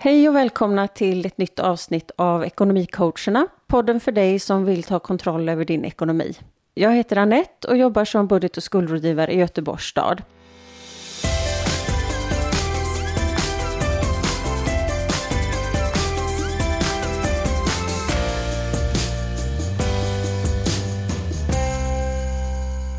Hej och välkomna till ett nytt avsnitt av Ekonomicoacherna, podden för dig som vill ta kontroll över din ekonomi. Jag heter Annette och jobbar som budget och skuldrådgivare i Göteborgs stad.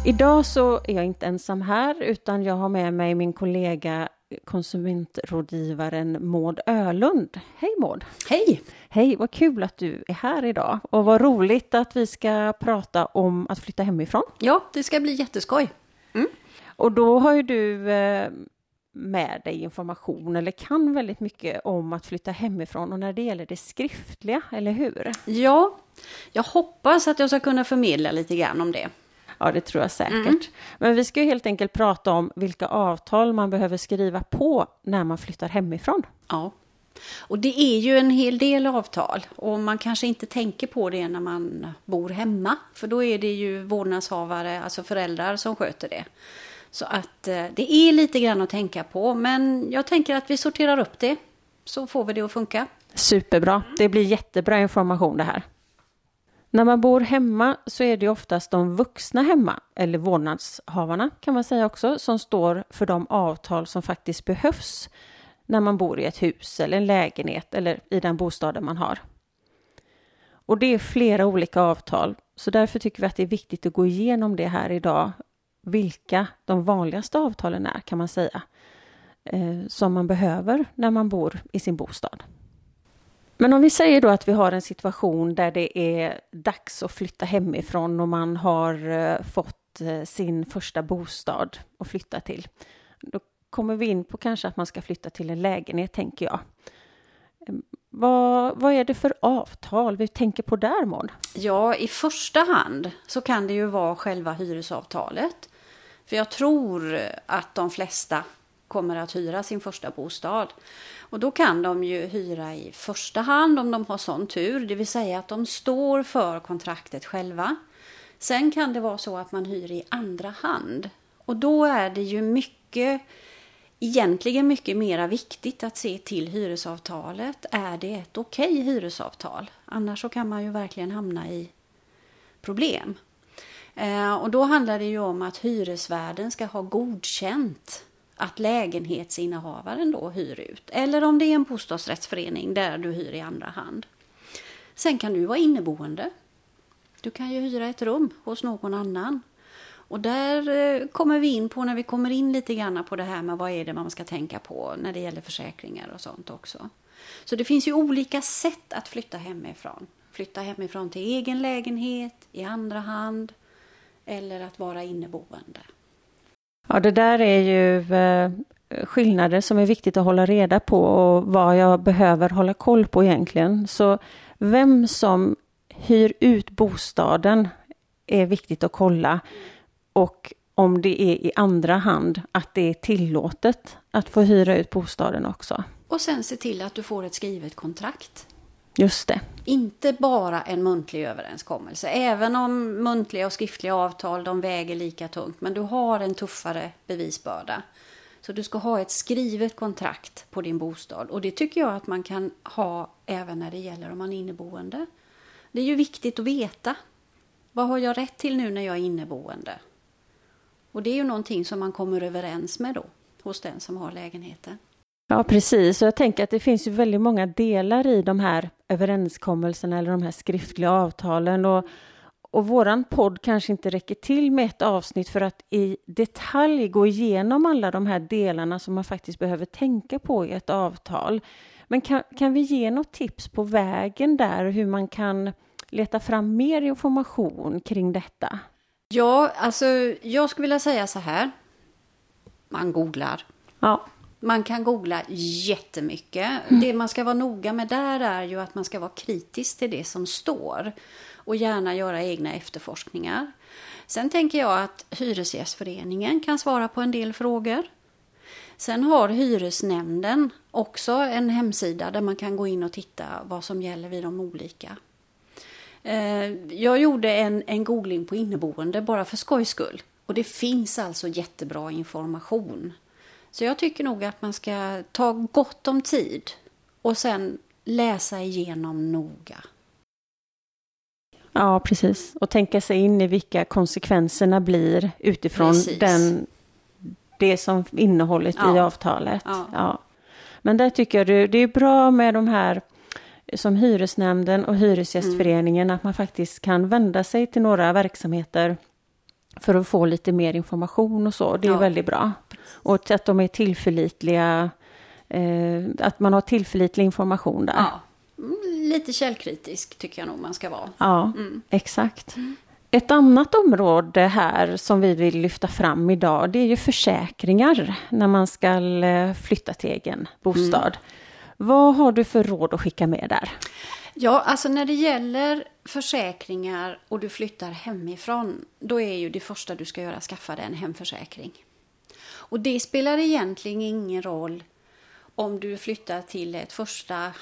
Idag så är jag inte ensam här utan jag har med mig min kollega konsumentrådgivaren Maud Ölund. Hej Maud! Hej! Hej, vad kul att du är här idag och vad roligt att vi ska prata om att flytta hemifrån. Ja, det ska bli jätteskoj. Mm. Och då har ju du eh, med dig information eller kan väldigt mycket om att flytta hemifrån och när det gäller det skriftliga, eller hur? Ja, jag hoppas att jag ska kunna förmedla lite grann om det. Ja, det tror jag säkert. Mm. Men vi ska ju helt enkelt prata om vilka avtal man behöver skriva på när man flyttar hemifrån. Ja, och det är ju en hel del avtal och man kanske inte tänker på det när man bor hemma. För då är det ju vårdnadshavare, alltså föräldrar, som sköter det. Så att eh, det är lite grann att tänka på, men jag tänker att vi sorterar upp det så får vi det att funka. Superbra, det blir jättebra information det här. När man bor hemma så är det oftast de vuxna hemma, eller vårdnadshavarna kan man säga också, som står för de avtal som faktiskt behövs när man bor i ett hus eller en lägenhet eller i den bostaden man har. Och det är flera olika avtal, så därför tycker vi att det är viktigt att gå igenom det här idag, vilka de vanligaste avtalen är kan man säga, eh, som man behöver när man bor i sin bostad. Men om vi säger då att vi har en situation där det är dags att flytta hemifrån och man har eh, fått eh, sin första bostad att flytta till. Då kommer vi in på kanske att man ska flytta till en lägenhet, tänker jag. Ehm, vad, vad är det för avtal vi tänker på där, Maud? Ja, i första hand så kan det ju vara själva hyresavtalet. För jag tror att de flesta kommer att hyra sin första bostad. Och då kan de ju hyra i första hand om de har sån tur, det vill säga att de står för kontraktet själva. Sen kan det vara så att man hyr i andra hand. Och då är det ju mycket, egentligen mycket mera viktigt att se till hyresavtalet. Är det ett okej okay hyresavtal? Annars så kan man ju verkligen hamna i problem. Eh, och då handlar det ju om att hyresvärden ska ha godkänt att lägenhetsinnehavaren då hyr ut. Eller om det är en bostadsrättsförening där du hyr i andra hand. Sen kan du vara inneboende. Du kan ju hyra ett rum hos någon annan. Och där eh, kommer vi in på när vi kommer in lite grann på det här med vad är det man ska tänka på när det gäller försäkringar och sånt också. Så det finns ju olika sätt att flytta hemifrån. Flytta hemifrån till egen lägenhet, i andra hand eller att vara inneboende. Ja, det där är ju eh, skillnader som är viktigt att hålla reda på och vad jag behöver hålla koll på egentligen. Så vem som hyr ut bostaden är viktigt att kolla. Och om det är i andra hand, att det är tillåtet att få hyra ut bostaden också. Och sen se till att du får ett skrivet kontrakt. Just det. Inte bara en muntlig överenskommelse. Även om muntliga och skriftliga avtal de väger lika tungt. Men du har en tuffare bevisbörda. Så du ska ha ett skrivet kontrakt på din bostad. Och det tycker jag att man kan ha även när det gäller om man är inneboende. Det är ju viktigt att veta. Vad har jag rätt till nu när jag är inneboende? Och det är ju någonting som man kommer överens med då hos den som har lägenheten. Ja, precis. Och jag tänker att det finns ju väldigt många delar i de här överenskommelserna eller de här skriftliga avtalen. Och, och våran podd kanske inte räcker till med ett avsnitt för att i detalj gå igenom alla de här delarna som man faktiskt behöver tänka på i ett avtal. Men kan, kan vi ge något tips på vägen där hur man kan leta fram mer information kring detta? Ja, alltså jag skulle vilja säga så här. Man googlar. Ja. Man kan googla jättemycket. Mm. Det man ska vara noga med där är ju att man ska vara kritisk till det som står och gärna göra egna efterforskningar. Sen tänker jag att Hyresgästföreningen kan svara på en del frågor. Sen har hyresnämnden också en hemsida där man kan gå in och titta vad som gäller vid de olika. Eh, jag gjorde en, en googling på inneboende bara för skojs skull. Och det finns alltså jättebra information så jag tycker nog att man ska ta gott om tid och sen läsa igenom noga. Ja, precis. Och tänka sig in i vilka konsekvenserna blir utifrån den, det som innehållet ja. i avtalet. Ja. ja. Men där tycker jag det, det är bra med de här som Hyresnämnden och Hyresgästföreningen mm. att man faktiskt kan vända sig till några verksamheter för att få lite mer information och så. Det är ja. väldigt bra. Och att de är tillförlitliga, eh, att man har tillförlitlig information där. Ja. Lite källkritisk tycker jag nog man ska vara. Ja, mm. exakt. Mm. Ett annat område här som vi vill lyfta fram idag, det är ju försäkringar när man ska eh, flytta till egen bostad. Mm. Vad har du för råd att skicka med där? Ja, alltså när det gäller försäkringar och du flyttar hemifrån, då är ju det första du ska göra skaffa dig en hemförsäkring. Och det spelar egentligen ingen roll om du flyttar till ett första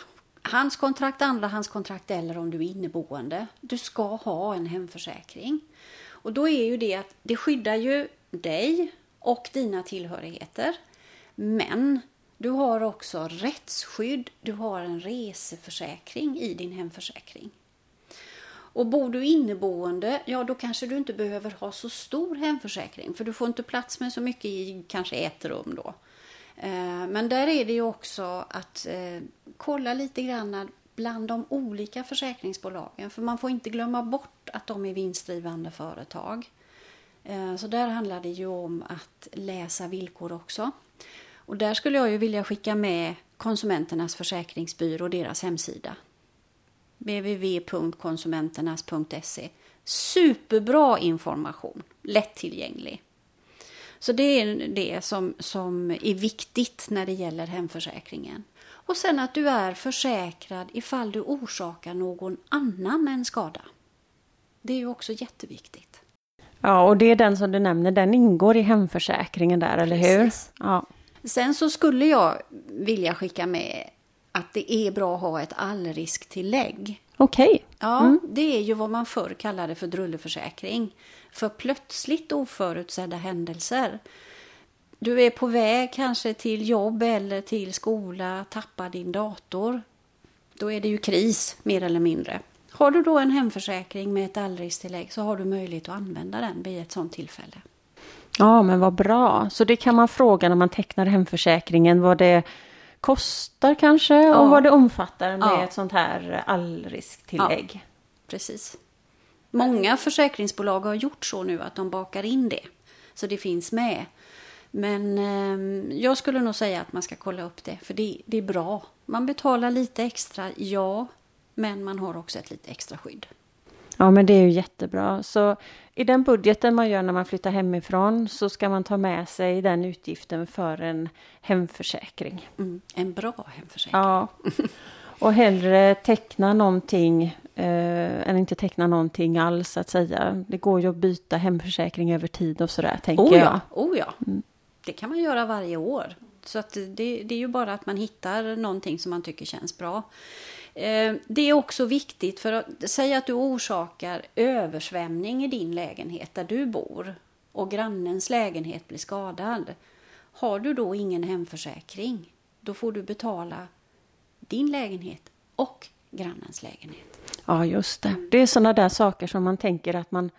handskontrakt, andrahandskontrakt eller om du är inneboende. Du ska ha en hemförsäkring. Och då är ju det att det skyddar ju dig och dina tillhörigheter. Men du har också rättsskydd, du har en reseförsäkring i din hemförsäkring. Och bor du inneboende, ja då kanske du inte behöver ha så stor hemförsäkring för du får inte plats med så mycket i kanske ett rum då. Eh, men där är det ju också att eh, kolla lite grann bland de olika försäkringsbolagen för man får inte glömma bort att de är vinstdrivande företag. Eh, så där handlar det ju om att läsa villkor också. Och där skulle jag ju vilja skicka med Konsumenternas försäkringsbyrå och deras hemsida www.konsumenternas.se Superbra information, lättillgänglig. Så det är det som, som är viktigt när det gäller hemförsäkringen. Och sen att du är försäkrad ifall du orsakar någon annan en skada. Det är ju också jätteviktigt. Ja, och det är den som du nämner, den ingår i hemförsäkringen där, eller Precis. hur? Ja. Sen så skulle jag vilja skicka med att det är bra att ha ett allrisktillägg. Okej. Okay. Ja, mm. det är ju vad man förr kallade för drulleförsäkring. För plötsligt oförutsedda händelser. Du är på väg kanske till jobb eller till skola, tappar din dator. Då är det ju kris, mer eller mindre. Har du då en hemförsäkring med ett allrisktillägg så har du möjlighet att använda den vid ett sådant tillfälle. Ja, men vad bra. Så det kan man fråga när man tecknar hemförsäkringen vad det kostar kanske ja. och vad det omfattar med ja. ett sånt här allrisktillägg. Ja, precis. Många försäkringsbolag har gjort så nu att de bakar in det. Så det finns med. Men eh, jag skulle nog säga att man ska kolla upp det, för det, det är bra. Man betalar lite extra, ja, men man har också ett lite extra skydd. Ja, men det är ju jättebra. Så i den budgeten man gör när man flyttar hemifrån så ska man ta med sig den utgiften för en hemförsäkring. Mm, en bra hemförsäkring. Ja. Och hellre teckna någonting eh, än inte teckna någonting alls så att säga. Det går ju att byta hemförsäkring över tid och sådär tänker oh ja, jag. Oh ja, mm. det kan man göra varje år. Så att det, det är ju bara att man hittar någonting som man tycker känns bra. Eh, det är också viktigt för att säga att du orsakar översvämning i din lägenhet där du bor och grannens lägenhet blir skadad. Har du då ingen hemförsäkring, då får du betala din lägenhet och grannens lägenhet. Ja, just det. Det är sådana där saker som man tänker att man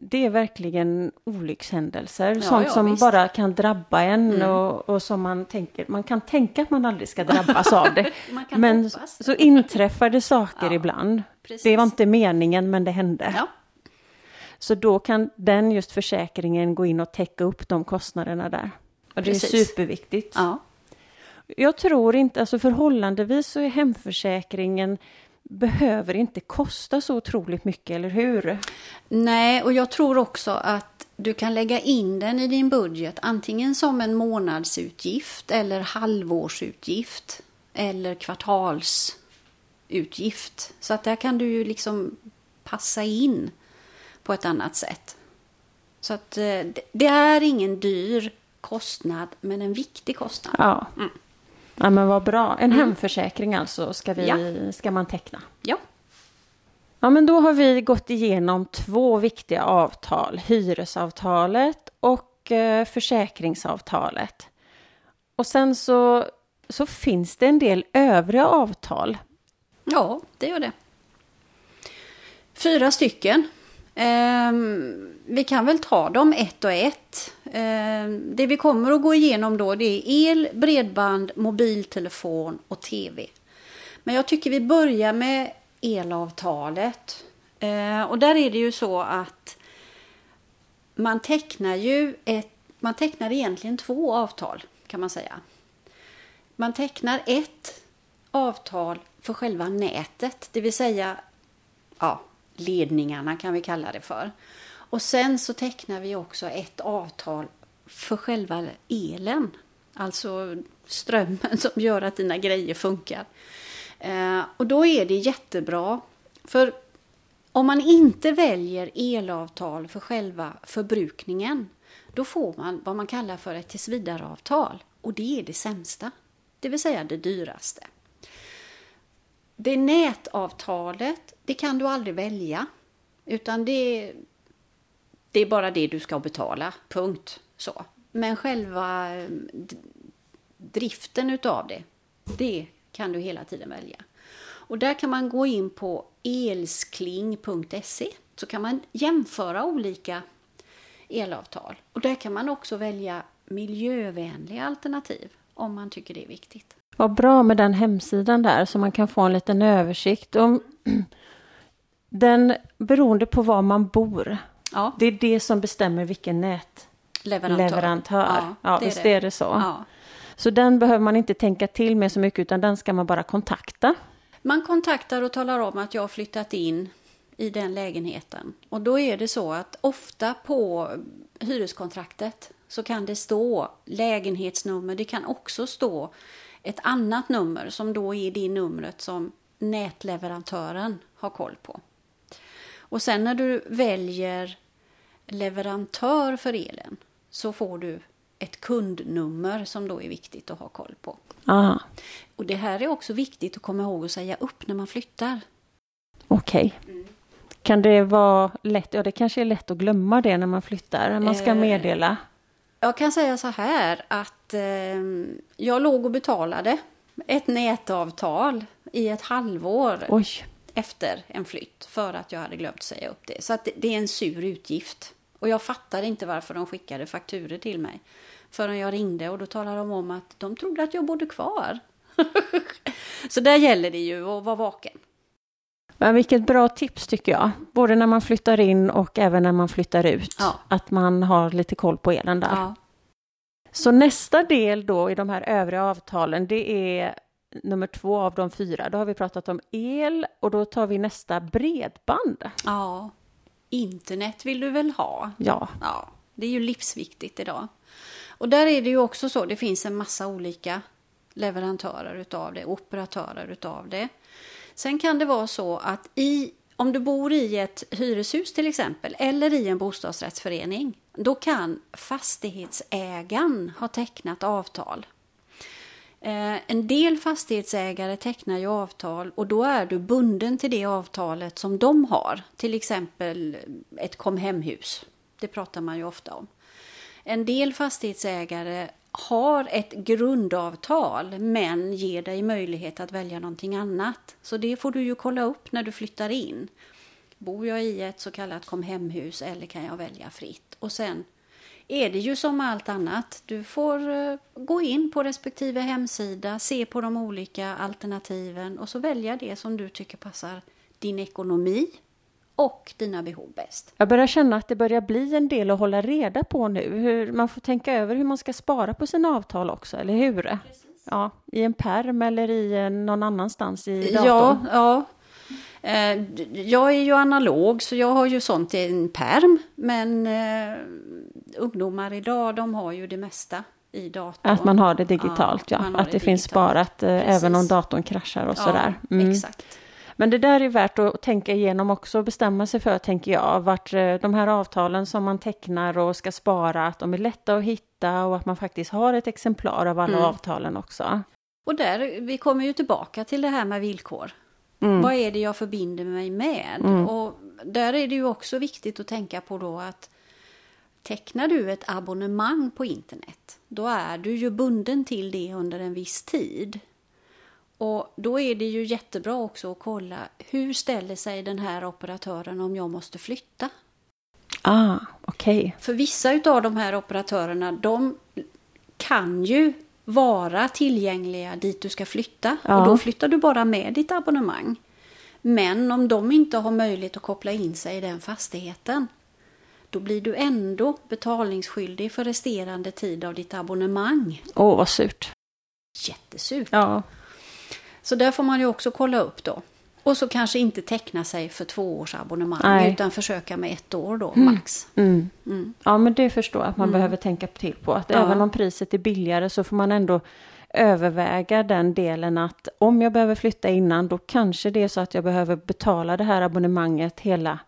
det är verkligen olyckshändelser, ja, sånt ja, som visst. bara kan drabba en mm. och, och, som man tänker, man kan tänka att man aldrig ska drabbas av det. men hoppas. så inträffar det saker ja, ibland. Precis. Det var inte meningen men det hände. Så då kan den just försäkringen gå in och täcka upp de kostnaderna där. Och det precis. är superviktigt. Jag tror inte, alltså förhållandevis så är hemförsäkringen behöver inte kosta så otroligt mycket, eller hur? Nej, och jag tror också att du kan lägga in den i din budget antingen som en månadsutgift eller halvårsutgift eller kvartalsutgift. Så att där kan du ju liksom passa in på ett annat sätt. Så att eh, det är ingen dyr kostnad, men en viktig kostnad. Ja. Mm. Ja men vad bra. En mm. hemförsäkring alltså ska, vi, ja. ska man teckna. Ja. Ja men då har vi gått igenom två viktiga avtal. Hyresavtalet och eh, försäkringsavtalet. Och sen så så finns det en del övriga avtal. Ja, det gör det. Fyra stycken. Eh, vi kan väl ta dem ett och ett. Eh, det vi kommer att gå igenom då det är el, bredband, mobiltelefon och tv. Men jag tycker vi börjar med elavtalet. Eh, och där är det ju så att man tecknar ju ett, man tecknar egentligen två avtal kan man säga. Man tecknar ett avtal för själva nätet, det vill säga ja, ledningarna kan vi kalla det för. Och sen så tecknar vi också ett avtal för själva elen, alltså strömmen som gör att dina grejer funkar. Eh, och då är det jättebra, för om man inte väljer elavtal för själva förbrukningen, då får man vad man kallar för ett tillsvidareavtal. Och det är det sämsta, det vill säga det dyraste. Det nätavtalet, det kan du aldrig välja. Utan det, det är bara det du ska betala, punkt. Så. Men själva eh, driften utav det, det kan du hela tiden välja. Och där kan man gå in på elskling.se så kan man jämföra olika elavtal. Och där kan man också välja miljövänliga alternativ om man tycker det är viktigt. Vad bra med den hemsidan där så man kan få en liten översikt. Om den beroende på var man bor. Ja. Det är det som bestämmer vilken nätleverantör. Leverantör. Ja, ja det visst är det, är det så. Ja. Så den behöver man inte tänka till med så mycket utan den ska man bara kontakta. Man kontaktar och talar om att jag har flyttat in i den lägenheten. Och då är det så att ofta på hyreskontraktet så kan det stå lägenhetsnummer. Det kan också stå ett annat nummer som då är det numret som nätleverantören har koll på. Och sen när du väljer leverantör för elen så får du ett kundnummer som då är viktigt att ha koll på. Aha. Och det här är också viktigt att komma ihåg att säga upp när man flyttar. Okej. Okay. Mm. Kan det vara lätt, ja det kanske är lätt att glömma det när man flyttar, när man ska eh, meddela? Jag kan säga så här att eh, jag låg och betalade ett nätavtal i ett halvår Oj. efter en flytt för att jag hade glömt säga upp det. Så att det, det är en sur utgift. Och jag fattar inte varför de skickade fakturer till mig förrän jag ringde och då talade de om att de trodde att jag bodde kvar. så där gäller det ju att vara vaken. Men vilket bra tips tycker jag, både när man flyttar in och även när man flyttar ut. Ja. Att man har lite koll på elen där. Ja. Så nästa del då i de här övriga avtalen, det är nummer två av de fyra. Då har vi pratat om el och då tar vi nästa bredband. Ja, internet vill du väl ha? Ja. ja. Det är ju livsviktigt idag. Och där är det ju också så, det finns en massa olika leverantörer utav det, operatörer utav det. Sen kan det vara så att i, om du bor i ett hyreshus till exempel, eller i en bostadsrättsförening, då kan fastighetsägaren ha tecknat avtal. Eh, en del fastighetsägare tecknar ju avtal och då är du bunden till det avtalet som de har. Till exempel ett KomHemHus. Det pratar man ju ofta om. En del fastighetsägare har ett grundavtal men ger dig möjlighet att välja någonting annat. Så det får du ju kolla upp när du flyttar in. Bor jag i ett så kallat KomHemHus eller kan jag välja fritt? Och sen är det ju som allt annat. Du får uh, gå in på respektive hemsida, se på de olika alternativen och så välja det som du tycker passar din ekonomi och dina behov bäst. Jag börjar känna att det börjar bli en del att hålla reda på nu. Hur man får tänka över hur man ska spara på sina avtal också, eller hur? Precis. Ja, I en perm eller i någon annanstans i datorn? Ja, ja. Eh, jag är ju analog så jag har ju sånt i en perm. Men ungdomar idag de har ju det mesta i datorn. Att man har det digitalt ja. ja. Att det, det finns sparat uh, även om datorn kraschar och ja, sådär. Mm. Exakt. Men det där är värt att tänka igenom också och bestämma sig för, tänker jag, vart eh, de här avtalen som man tecknar och ska spara, att de är lätta att hitta och att man faktiskt har ett exemplar av alla mm. avtalen också. Och där, vi kommer ju tillbaka till det här med villkor. Mm. Vad är det jag förbinder mig med? Mm. Och där är det ju också viktigt att tänka på då att Tecknar du ett abonnemang på internet, då är du ju bunden till det under en viss tid. Och då är det ju jättebra också att kolla hur ställer sig den här operatören om jag måste flytta? Ah, okej. Okay. För vissa av de här operatörerna, de kan ju vara tillgängliga dit du ska flytta. Ja. Och då flyttar du bara med ditt abonnemang. Men om de inte har möjlighet att koppla in sig i den fastigheten, då blir du ändå betalningsskyldig för resterande tid av ditt abonnemang. Åh, oh, vad surt. Jättesurt. Ja. Så där får man ju också kolla upp då. Och så kanske inte teckna sig för två års abonnemang Nej. utan försöka med ett år då mm. max. Mm. Mm. Ja men det förstår jag att man mm. behöver tänka till på. Att ja. även om priset är billigare så får man ändå överväga den delen att om jag behöver flytta innan då kanske det är så att jag behöver betala det här abonnemanget hela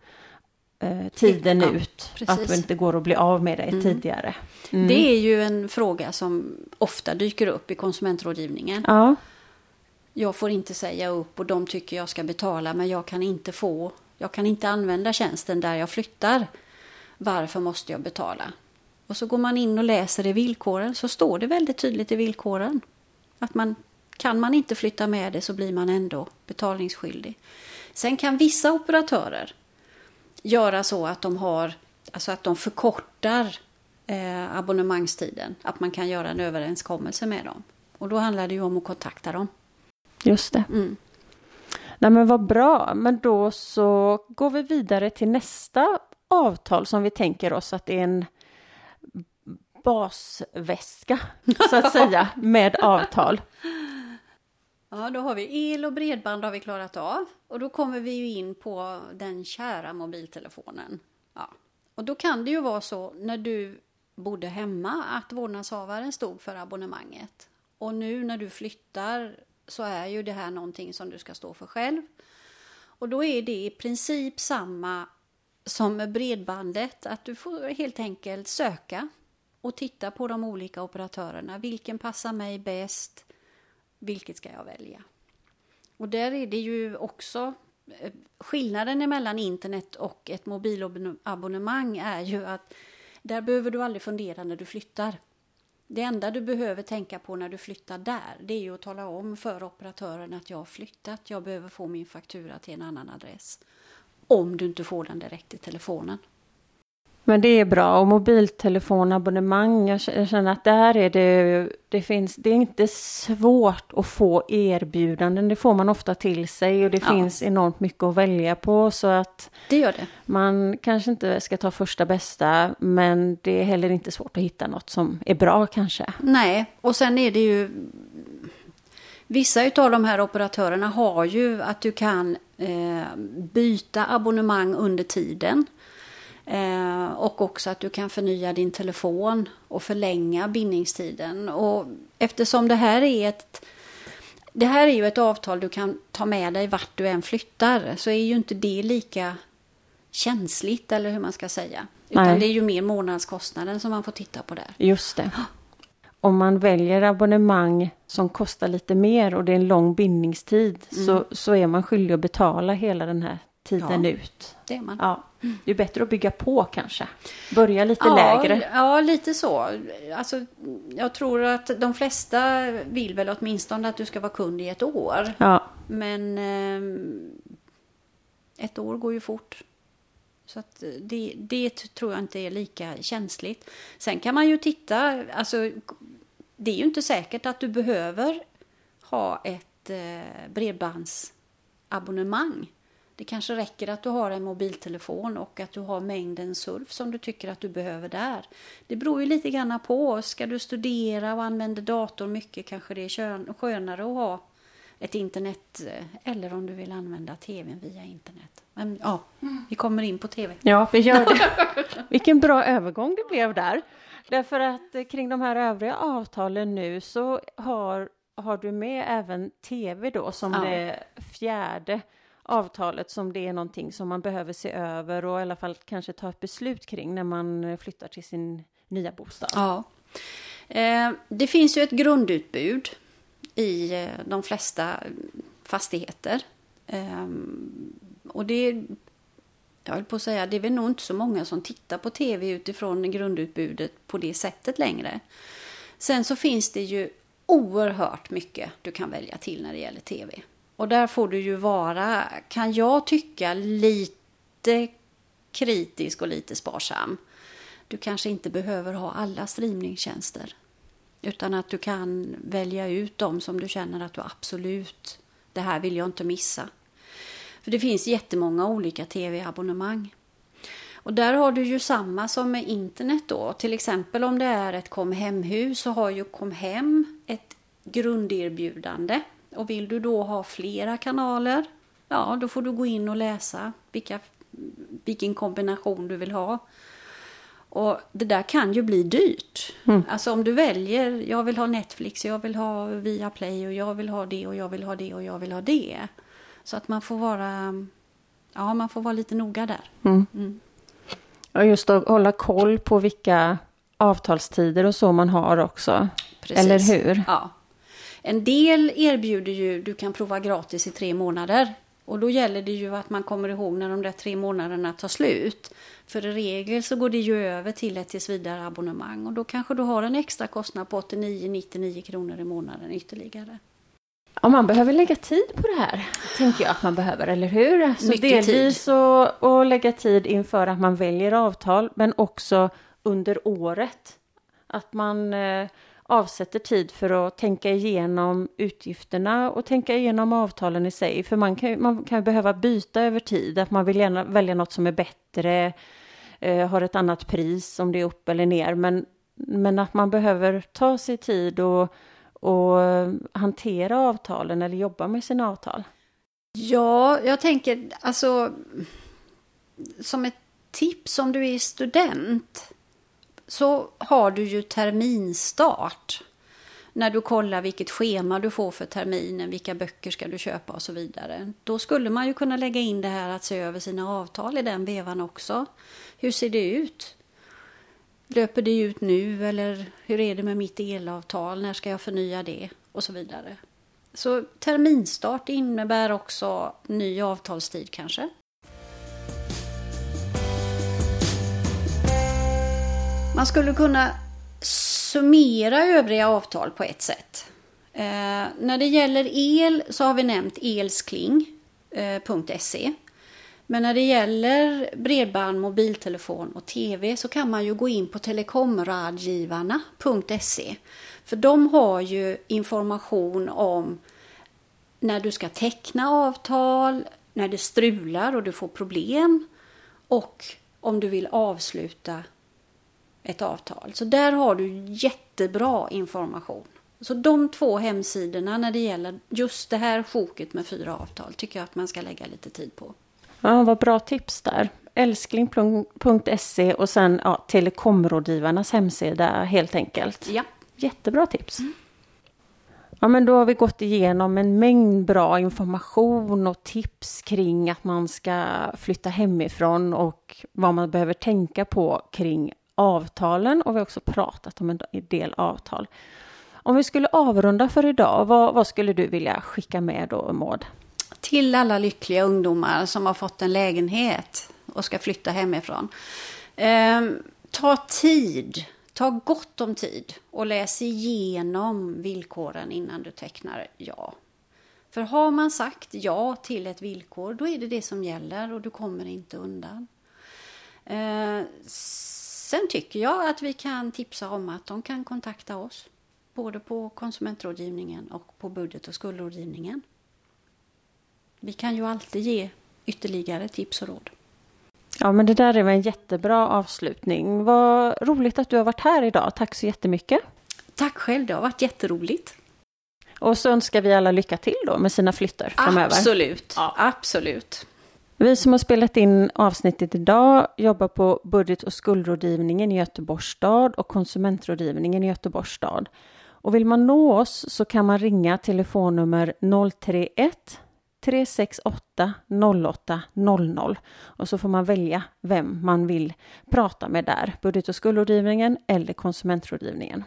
tiden ja, ut. Precis. Att det inte går att bli av med det mm. tidigare. Mm. Det är ju en fråga som ofta dyker upp i konsumentrådgivningen. Ja. Jag får inte säga upp och de tycker jag ska betala men jag kan inte få, jag kan inte använda tjänsten där jag flyttar. Varför måste jag betala? Och så går man in och läser i villkoren så står det väldigt tydligt i villkoren att man kan man inte flytta med det så blir man ändå betalningsskyldig. Sen kan vissa operatörer göra så att de har, alltså att de förkortar eh, abonnemangstiden. Att man kan göra en överenskommelse med dem. Och då handlar det ju om att kontakta dem. Just det. Mm. Nej men vad bra, men då så går vi vidare till nästa avtal som vi tänker oss att det är en basväska så att säga med avtal. Ja, då har vi el och bredband har vi klarat av och då kommer vi ju in på den kära mobiltelefonen. Ja. Och då kan det ju vara så när du bodde hemma att vårdnadshavaren stod för abonnemanget. Och nu när du flyttar så är ju det här någonting som du ska stå för själv. Och då är det i princip samma som med bredbandet, att du får helt enkelt söka och titta på de olika operatörerna. Vilken passar mig bäst? Vilket ska jag välja? Och där är det ju också eh, skillnaden mellan internet och ett mobilabonnemang är ju att där behöver du aldrig fundera när du flyttar. Det enda du behöver tänka på när du flyttar där, det är ju att tala om för operatören att jag har flyttat, jag behöver få min faktura till en annan adress. Om du inte får den direkt i telefonen. Men det är bra och mobiltelefonabonnemang, jag känner att där är det, det finns, det är inte svårt att få erbjudanden, det får man ofta till sig och det ja. finns enormt mycket att välja på så att det gör det. man kanske inte ska ta första bästa men det är heller inte svårt att hitta något som är bra kanske. Nej, och sen är det ju Vissa av de här operatörerna har ju att du kan eh, byta abonnemang under tiden. Eh, och också att du kan förnya din telefon och förlänga bindningstiden. Och eftersom det här är ett det här är ju ett avtal du kan ta med dig vart du än flyttar så är ju inte det lika känsligt eller hur man ska säga. Utan Nej. det är ju mer månadskostnaden som man får titta på där. Just det. Om man väljer abonnemang som kostar lite mer och det är en lång bindningstid mm. så, så är man skyldig att betala hela den här tiden ja, ut. Det är man. Ja. Det är bättre att bygga på kanske. Börja lite ja, lägre. Ja, lite så. Alltså, jag tror att de flesta vill väl åtminstone att du ska vara kund i ett år. Ja. Men eh, ett år går ju fort. Så att det, det tror jag inte är lika känsligt. Sen kan man ju titta, alltså det är ju inte säkert att du behöver ha ett eh, bredbandsabonnemang. Det kanske räcker att du har en mobiltelefon och att du har mängden surf som du tycker att du behöver där. Det beror ju lite grann på. Ska du studera och använder datorn mycket kanske det är skönare att ha ett internet eh, eller om du vill använda tvn via internet. Men ja, vi kommer in på tv. Ja, vi gör det. Vilken bra övergång det blev där. Därför att eh, kring de här övriga avtalen nu så har, har du med även tv då som ja. det fjärde avtalet som det är någonting som man behöver se över och i alla fall kanske ta ett beslut kring när man eh, flyttar till sin nya bostad. Ja. Eh, det finns ju ett grundutbud i eh, de flesta fastigheter. Eh, och det jag höll på att säga, det är väl nog inte så många som tittar på tv utifrån grundutbudet på det sättet längre. Sen så finns det ju oerhört mycket du kan välja till när det gäller tv. Och där får du ju vara, kan jag tycka, lite kritisk och lite sparsam. Du kanske inte behöver ha alla streamingtjänster. Utan att du kan välja ut dem som du känner att du absolut, det här vill jag inte missa. För det finns jättemånga olika tv-abonnemang. Och där har du ju samma som med internet då. Till exempel om det är ett kom hem-hus så har ju kom hem ett grunderbjudande. Och vill du då ha flera kanaler, ja då får du gå in och läsa vilka, vilken kombination du vill ha. Och det där kan ju bli dyrt. Mm. Alltså om du väljer, jag vill ha Netflix, jag vill ha Viaplay och jag vill ha det och jag vill ha det och jag vill ha det. Så att man får vara, ja man får vara lite noga där. Mm. Mm. Och just att hålla koll på vilka avtalstider och så man har också. Precis. Eller hur? Ja. En del erbjuder ju, du kan prova gratis i tre månader. Och då gäller det ju att man kommer ihåg när de där tre månaderna tar slut. För i regel så går det ju över till ett tillsvidare abonnemang och då kanske du har en extra kostnad på 89-99 kronor i månaden ytterligare. Ja, man behöver lägga tid på det här, tänker jag att man behöver, eller hur? Så Mycket delvis tid. Och, och lägga tid inför att man väljer avtal, men också under året. Att man eh, avsätter tid för att tänka igenom utgifterna och tänka igenom avtalen i sig. För man kan, man kan behöva byta över tid, att man vill gärna välja något som är bättre, eh, har ett annat pris om det är upp eller ner. Men, men att man behöver ta sig tid och, och eh, hantera avtalen eller jobba med sina avtal. Ja, jag tänker alltså som ett tips om du är student så har du ju terminstart. När du kollar vilket schema du får för terminen, vilka böcker ska du köpa och så vidare. Då skulle man ju kunna lägga in det här att se över sina avtal i den vevan också. Hur ser det ut? Löper det ut nu eller hur är det med mitt elavtal? När ska jag förnya det? Och så vidare. Så terminstart innebär också ny avtalstid kanske. Man skulle kunna summera övriga avtal på ett sätt. Eh, när det gäller el så har vi nämnt elskling.se. Eh, Men när det gäller bredband, mobiltelefon och tv så kan man ju gå in på telekomradgivarna.se. För de har ju information om när du ska teckna avtal, när det strular och du får problem och om du vill avsluta ett avtal. Så där har du jättebra information. Så de två hemsidorna när det gäller just det här sjoket med fyra avtal tycker jag att man ska lägga lite tid på. Ja, vad bra tips där. Älskling.se och sen ja, Telekområdgivarnas hemsida helt enkelt. Ja. Jättebra tips. Mm. Ja, men då har vi gått igenom en mängd bra information och tips kring att man ska flytta hemifrån och vad man behöver tänka på kring avtalen och vi har också pratat om en del avtal. Om vi skulle avrunda för idag, vad, vad skulle du vilja skicka med då Maud? Till alla lyckliga ungdomar som har fått en lägenhet och ska flytta hemifrån. Ehm, ta tid, ta gott om tid och läs igenom villkoren innan du tecknar ja. För har man sagt ja till ett villkor, då är det det som gäller och du kommer inte undan. Ehm, Sen tycker jag att vi kan tipsa om att de kan kontakta oss. Både på konsumentrådgivningen och på budget och skuldrådgivningen. Vi kan ju alltid ge ytterligare tips och råd. Ja, men det där är väl en jättebra avslutning. Vad roligt att du har varit här idag. Tack så jättemycket. Tack själv, det har varit jätteroligt. Och så önskar vi alla lycka till då med sina flyttar framöver. Absolut, ja. absolut. Vi som har spelat in avsnittet idag jobbar på budget och skuldrådgivningen i Göteborgs stad och konsumentrådgivningen i Göteborgs stad. Och vill man nå oss så kan man ringa telefonnummer 031 368 08 00 och så får man välja vem man vill prata med där, budget och skuldrådgivningen eller konsumentrådgivningen.